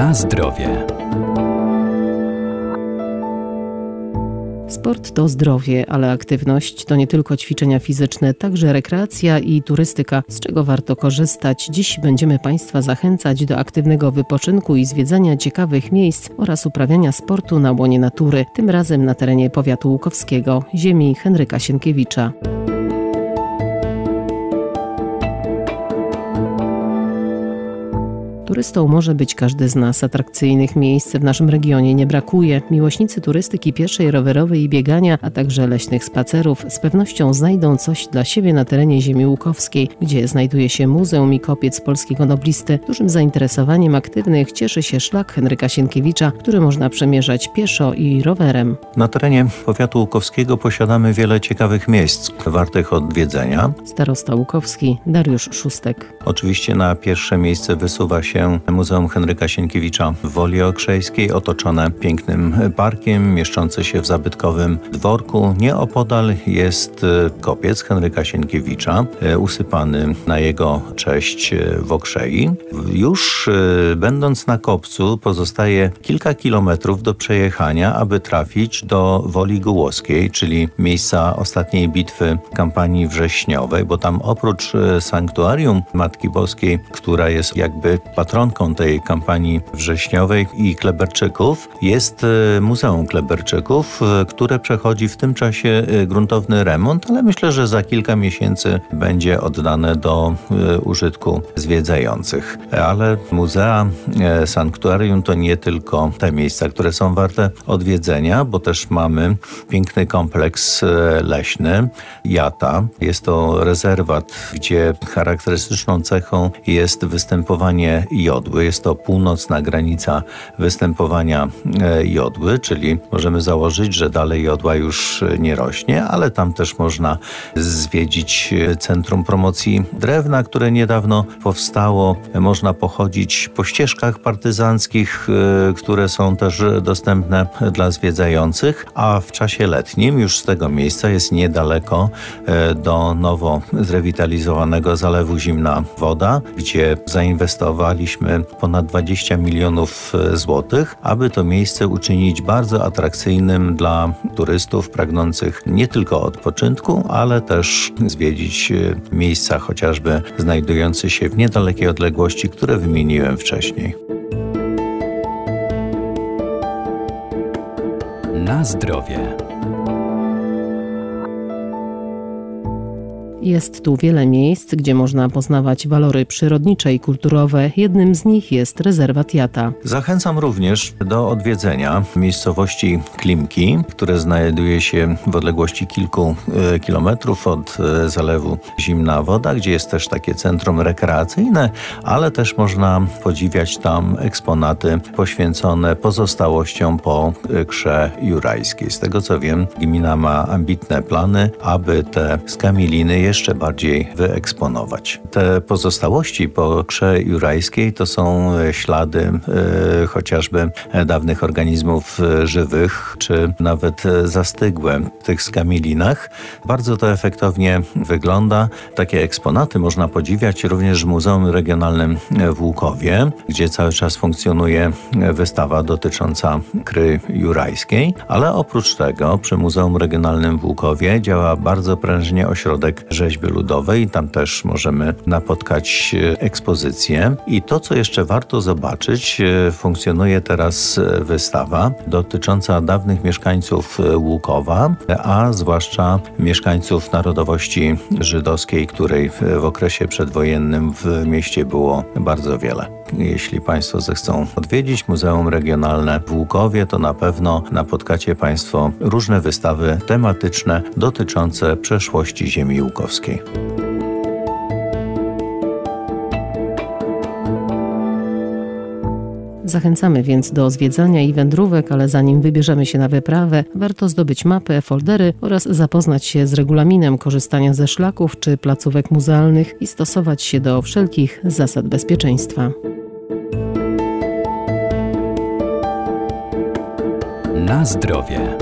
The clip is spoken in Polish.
Na zdrowie. Sport to zdrowie, ale aktywność to nie tylko ćwiczenia fizyczne, także rekreacja i turystyka, z czego warto korzystać. Dziś będziemy Państwa zachęcać do aktywnego wypoczynku i zwiedzania ciekawych miejsc oraz uprawiania sportu na łonie natury, tym razem na terenie powiatu łukowskiego, ziemi Henryka Sienkiewicza. Turystą może być każdy z nas. Atrakcyjnych miejsc w naszym regionie nie brakuje. Miłośnicy turystyki pieszej, rowerowej i biegania, a także leśnych spacerów z pewnością znajdą coś dla siebie na terenie ziemi łukowskiej, gdzie znajduje się Muzeum i Kopiec Polskiego Noblisty. Dużym zainteresowaniem aktywnych cieszy się szlak Henryka Sienkiewicza, który można przemierzać pieszo i rowerem. Na terenie powiatu łukowskiego posiadamy wiele ciekawych miejsc wartych odwiedzenia. Starosta Łukowski Dariusz Szóstek. Oczywiście na pierwsze miejsce wysuwa się Muzeum Henryka Sienkiewicza w Woli Okrzejskiej, otoczone pięknym parkiem, mieszczące się w zabytkowym dworku. Nieopodal jest e, kopiec Henryka Sienkiewicza, e, usypany na jego cześć e, w Okrzei. Już będąc na kopcu pozostaje kilka kilometrów do przejechania, aby trafić do Woli Gołowskiej, czyli miejsca ostatniej bitwy kampanii wrześniowej, bo tam oprócz sanktuarium Matki Boskiej, która jest jakby patronem patronką tej kampanii wrześniowej i Kleberczyków jest e, Muzeum Kleberczyków, e, które przechodzi w tym czasie e, gruntowny remont, ale myślę, że za kilka miesięcy będzie oddane do użytku zwiedzających. Ale muzea, sanktuarium to nie tylko te miejsca, które są warte odwiedzenia, bo też mamy piękny kompleks leśny, Jata. Jest to rezerwat, gdzie charakterystyczną cechą jest występowanie jodły. Jest to północna granica występowania e, jodły, czyli możemy założyć, że dalej jodła już nie rośnie, ale tam też można zwiedzić Centrum Promocji Drewna, które niedawno powstało. Można pochodzić po ścieżkach partyzanckich, e, które są też dostępne dla zwiedzających, a w czasie letnim już z tego miejsca jest niedaleko e, do nowo zrewitalizowanego zalewu Zimna Woda, gdzie zainwestowaliśmy wydaliśmy ponad 20 milionów e, złotych, aby to miejsce uczynić bardzo atrakcyjnym dla turystów pragnących nie tylko odpoczynku, ale też zwiedzić e, miejsca chociażby znajdujące się w niedalekiej odległości, które wymieniłem wcześniej. Na zdrowie. Jest tu wiele miejsc, gdzie można poznawać walory przyrodnicze i kulturowe. Jednym z nich jest rezerwat Jata. Zachęcam również do odwiedzenia miejscowości Klimki, które znajduje się w odległości kilku e, kilometrów od e, zalewu Zimna Woda, gdzie jest też takie centrum rekreacyjne, ale też można podziwiać tam eksponaty poświęcone pozostałościom po e, krze jurajskiej. Z tego co wiem, gmina ma ambitne plany, aby te skamiliny jeszcze bardziej wyeksponować. Te pozostałości po krze jurajskiej to są e, ślady e, chociażby dawnych organizmów e, żywych, czy nawet zastygłe w tych skamilinach. Bardzo to efektownie wygląda. Takie eksponaty można podziwiać również w Muzeum Regionalnym w Łukowie, gdzie cały czas funkcjonuje wystawa dotycząca kry jurajskiej, ale oprócz tego przy Muzeum Regionalnym w Łukowie działa bardzo prężnie ośrodek rzeźby ludowej. Tam też możemy napotkać e, ekspozycję. I to, co jeszcze warto zobaczyć, e, funkcjonuje teraz e, wystawa dotycząca dawnych mieszkańców Łukowa, a zwłaszcza mieszkańców narodowości żydowskiej, której w okresie przedwojennym w mieście było bardzo wiele. Jeśli Państwo zechcą odwiedzić Muzeum Regionalne w Łukowie, to na pewno napotkacie Państwo różne wystawy tematyczne dotyczące przeszłości ziemi łukowskiej. Zachęcamy więc do zwiedzania i wędrówek, ale zanim wybierzemy się na wyprawę, warto zdobyć mapę, foldery oraz zapoznać się z regulaminem korzystania ze szlaków czy placówek muzealnych i stosować się do wszelkich zasad bezpieczeństwa. Na zdrowie.